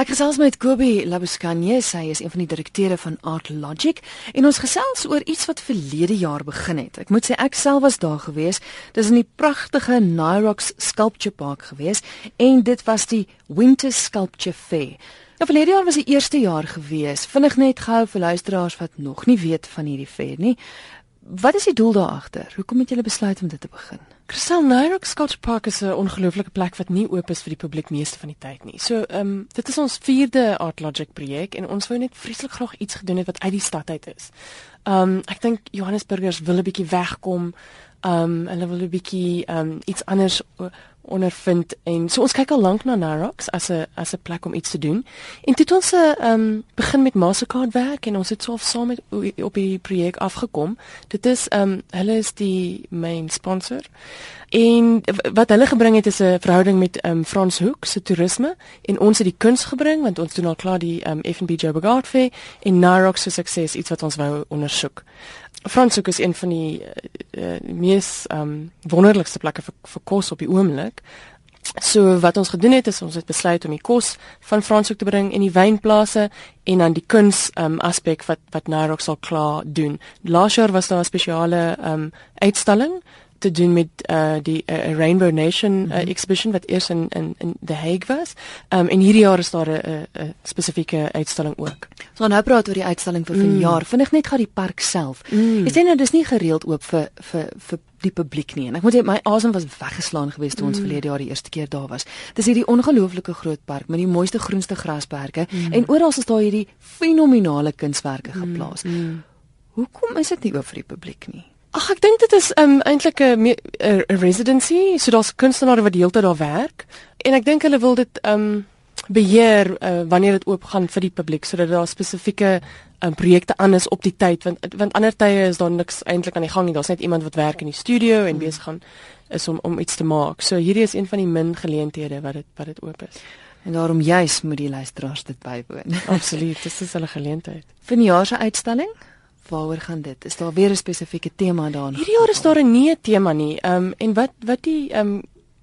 Ek gesels met Kobie Labuskanye, sy is een van die direkteure van Art Logic en ons gesels oor iets wat verlede jaar begin het. Ek moet sê ek self was daar gewees. Dis in die pragtige Nyrox Sculpture Park gewees en dit was die Winter Sculpture Fair. Nou verlede jaar was die eerste jaar gewees. Vinnig net gehou vir luisteraars wat nog nie weet van hierdie fair nie. Wat is die doel daar agter? Hoekom het julle besluit om dit te begin? Crystal Nyrock Sculpture Park is 'n ongelooflike plek wat nie oop is vir die publiek meeste van die tyd nie. So, ehm um, dit is ons 4de Art Logic projek en ons wou net vreeslik graag iets gedoen het wat uit die stad uit is. Ehm um, ek dink Johannesburgers wil 'n bietjie wegkom. Ehm um, hulle wil 'n bietjie ehm um, iets anders ondervind en so ons kyk al lank na Narox as 'n as 'n plek om iets te doen. En toe het ons 'n uh, um, begin met Mastercard werk en ons het so saam met op die projek afgekom. Dit is um hulle is die main sponsor. En wat hulle gebring het is 'n verhouding met um Frans Hoek se toerisme en ons het die kuns gebring want ons doen al klaar die um F&B Joburg Fair en Narox se sukses iets wat ons wou ondersoek. Franshoek is een van die uh, mees um wonderlikste plekke vir vir kos op die oomblik. So wat ons gedoen het is ons het besluit om die kos van Franshoek te bring in die wynplase en dan die kuns um aspek wat wat Nairok sal klaar doen. Laas jaar was daar 'n spesiale um uitstalling te doen met uh die uh, Rainbow Nation uh, mm -hmm. exhibition wat eers in in in The Hague was. Um en hierdie jaar is daar 'n 'n spesifieke uitstalling ook. So nou praat oor die uitstalling vir vanjaar. Mm. Vinnig net gaan die park self. Mm. Jy sê nou dis nie gereeld oop vir vir vir die publiek nie. En ek moet sê my asem was weggeslaan geweest toe ons mm. verlede jaar die eerste keer daar was. Dis hierdie ongelooflike groot park met die mooiste groenste grasperke mm. en oral is daar hierdie fenominale kunswerke mm. geplaas. Mm. Mm. Hoekom is dit nie oop vir die publiek nie? Ag ek dink dit is um, eintlik 'n 'n residency, so daar's kunstenaars wat deeltyd daar werk en ek dink hulle wil dit um beheer uh, wanneer dit oop gaan vir die publiek sodat daar spesifieke um, projekte aan is op die tyd want want ander tye is daar niks eintlik aan die gang nie. Daar's net iemand wat werk in die studio en besig gaan is om om iets te maak. So hierdie is een van die min geleenthede wat dit wat dit oop is. En daarom juis moet die luisteraars dit bywoon. Absoluut, dis is hulle geleentheid. Vir die jaar se uitstalling Waaroor gaan dit? Is daar weer 'n spesifieke tema daarin? Hierdie jaar is daar 'n nie tema nie. Ehm um, en wat wat die ehm um,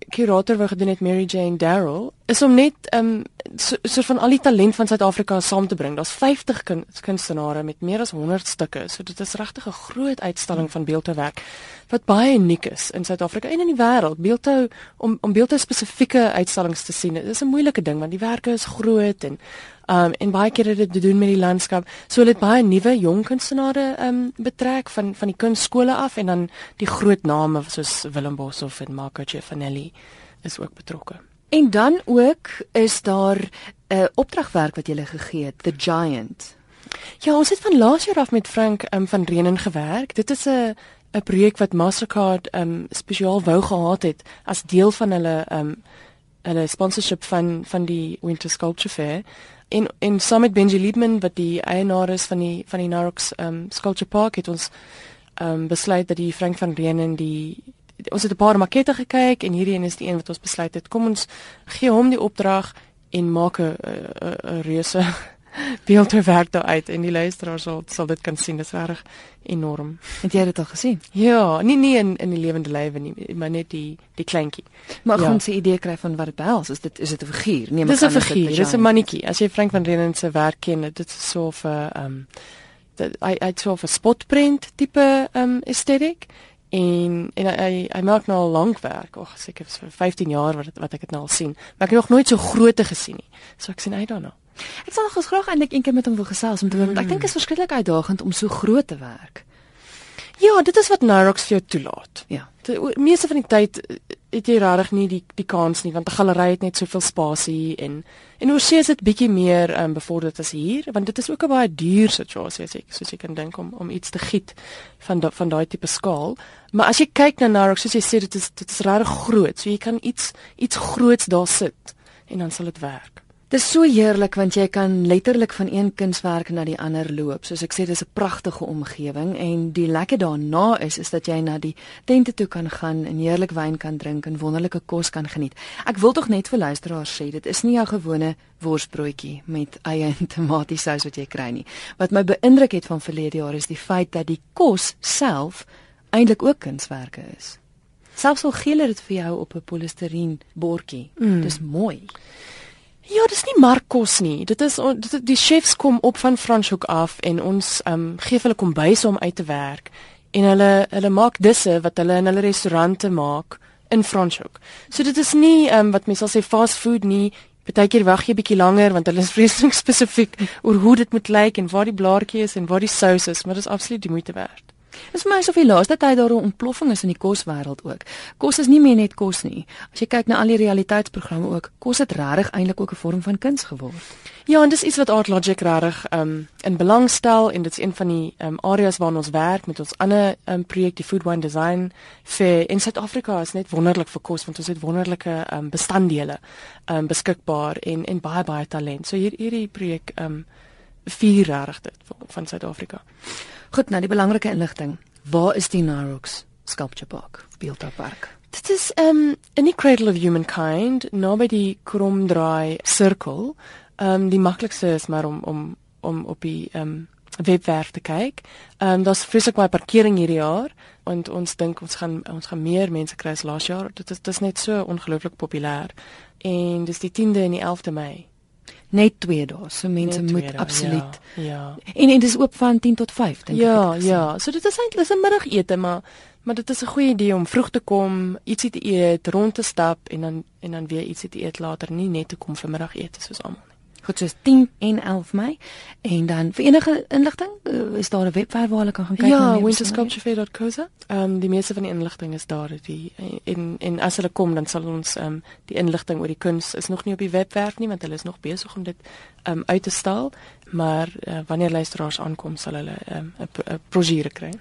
kurator wou gedoen het Mary Jane Darrell is om net ehm um, so, so van al die talent van Suid-Afrika saam te bring. Daar's 50 kun, kunstenaars met meer as 100 stukke. So dit is regtig 'n groot uitstalling van beeldhouwerk wat baie uniek is in Suid-Afrika en in die wêreld. Beeldhou om om beeldhou spesifieke uitstallings te sien. Dit is 'n moeilike ding want die werke is groot en um en baie keer het dit te doen met die landskap. So hulle het baie nuwe jong kunstenaars um betrek van van die kunstskole af en dan die groot name soos Willem Boshoff en Marco Giovanelli is ook betrokke. En dan ook is daar 'n uh, opdragwerk wat jy gegee het, The Giant. Ja, ons het van laas jaar af met Frank um, van Renen gewerk. Dit is 'n 'n projek wat Mastercard um spesiaal wou gehad het as deel van hulle um hulle sponsorship van van die Winter Sculpture Fair en en saam met Benji Liebman wat die eienaar is van die van die Narox um Sculpture Park het ons um besluit dat die Frank van Renen die ons het 'n paar makette gekyk en hierdie een is die een wat ons besluit het kom ons gee hom die opdrag en maak 'n 'n reuse beeld werk daar uit en die luisteraars sal sal dit kan sien dis reg enorm. Het jy dit al gesien? Ja, nie nie in in die lewende lywe nie, maar net die die kleintjie. Maar ja. ons se idee kry van wat dit behels, is dit is dit 'n figuur? Nee, maar dis 'n figuur, dis 'n mannetjie. As jy Frank van Renen se werk ken, dit is so 'n ehm um, dat hy hy so 'n spotprint tipe ehm um, aesthetic en en hy hy maak nou al lank werk, ag seker vir 15 jaar wat wat ek dit nou al sien. Maar ek het nog nooit so groot gesien nie. So ek sien uit daarna. Ek sal nog graag eintlik eendag met hom wil gesels om te hoor, mm. ek dink dit is verskriklik uitdagend om so groot te werk. Ja, dit is wat Nyrox vir jou toelaat. Ja. Die meeste van die tyd eh, het jy regtig nie die die kans nie want 'n galery het net soveel spasie en en hoe sê dit bietjie meer um, bevorderd as hier want dit is ook 'n baie duur situasie as ek soos jy kan dink om om iets te giet van da, van daai tipe skaal. Maar as jy kyk na Nyrox, soos jy sê dit is dit is regtig groot. So jy kan iets iets groots daar sit en dan sal dit werk. Dit is so heerlik want jy kan letterlik van een kunswerk na die ander loop. Soos ek sê, dis 'n pragtige omgewing en die lekker daarna is is dat jy na die tente toe kan gaan en heerlik wyn kan drink en wonderlike kos kan geniet. Ek wil tog net vir luisteraars sê, dit is nie jou gewone worsbroodjie met eie en tomatiesous wat jy kry nie. Wat my beïndruk het van verlede jaar is die feit dat die kos self eintlik ook kunswerke is. Selfs al gee hulle dit vir jou op 'n polistireen bordjie. Mm. Dis mooi. Ja, dis nie markkos nie. Dit is dit die chefs kom op van Franschhoek af en ons ehm um, gee hulle kombuis om uit te werk en hulle hulle maak disse wat hulle in hulle restaurante maak in Franschhoek. So dit is nie ehm um, wat mense sal sê fast food nie. Partykeer wag jy bietjie langer want hulle is vreeslik spesifiek oor hoe dit moet lyk en waar die blaartjie is en waar die sous is, maar dit is absoluut die moeite werd. Dit is vir my asof die laaste tyd daar 'n ontploffing is in die koswêreld ook. Kos is nie meer net kos nie. As jy kyk na al die realiteitsprogramme ook, kos het regtig eintlik ook 'n vorm van kuns geword. Ja, en dis iets wat Art Logic regtig um in belang stel en dit is een van die um areas waar ons werk met ons ander um projek die Food Wine Design vir in Suid-Afrika is net wonderlik vir kos want ons het wonderlike um bestanddele um beskikbaar en en baie baie talent. So hier hierdie projek um vier regtig dit van Suid-Afrika. Goed, nou die belangrike inligting. Waar is die Narox Sculpture Park? Beeldhoupark. Dit is um in die Cradle of Humankind, naby die Kromdraai sirkel. Um die maklikste is maar om om om op die um webwerf te kyk. Um daar's vreeslik baie parkering hierdie jaar en ons dink ons gaan ons gaan meer mense kry as laas jaar. Dit is dit is net so ongelooflik populêr. En dis die 10de en die 11de Mei net 2 dae. So mense moet dae, absoluut. Ja. ja. En en dis oop van 10 tot 5 dink ja, ek. Ja, ja. So dit is eintlik 'n middagete, maar maar dit is 'n goeie idee om vroeg te kom, ietsie te eet, rond te stap en dan en dan weer ietsie te eet later, nie net te kom vir middagete soos almal. Goed, soos 10 en 11 Mei. En dan vir enige inligting, uh, is daar 'n webwerf waar hulle kan gaan kyk ja, wintersculpturefair.co.za. Ehm um, die meeste van die inligting is daar die en en as hulle kom dan sal ons ehm um, die inligting oor die kuns is nog nie op die webwerf nie want hulle is nog besig om dit ehm um, uit te stal, maar uh, wanneer luisteraars aankom sal hulle ehm um, 'n brosjure kry.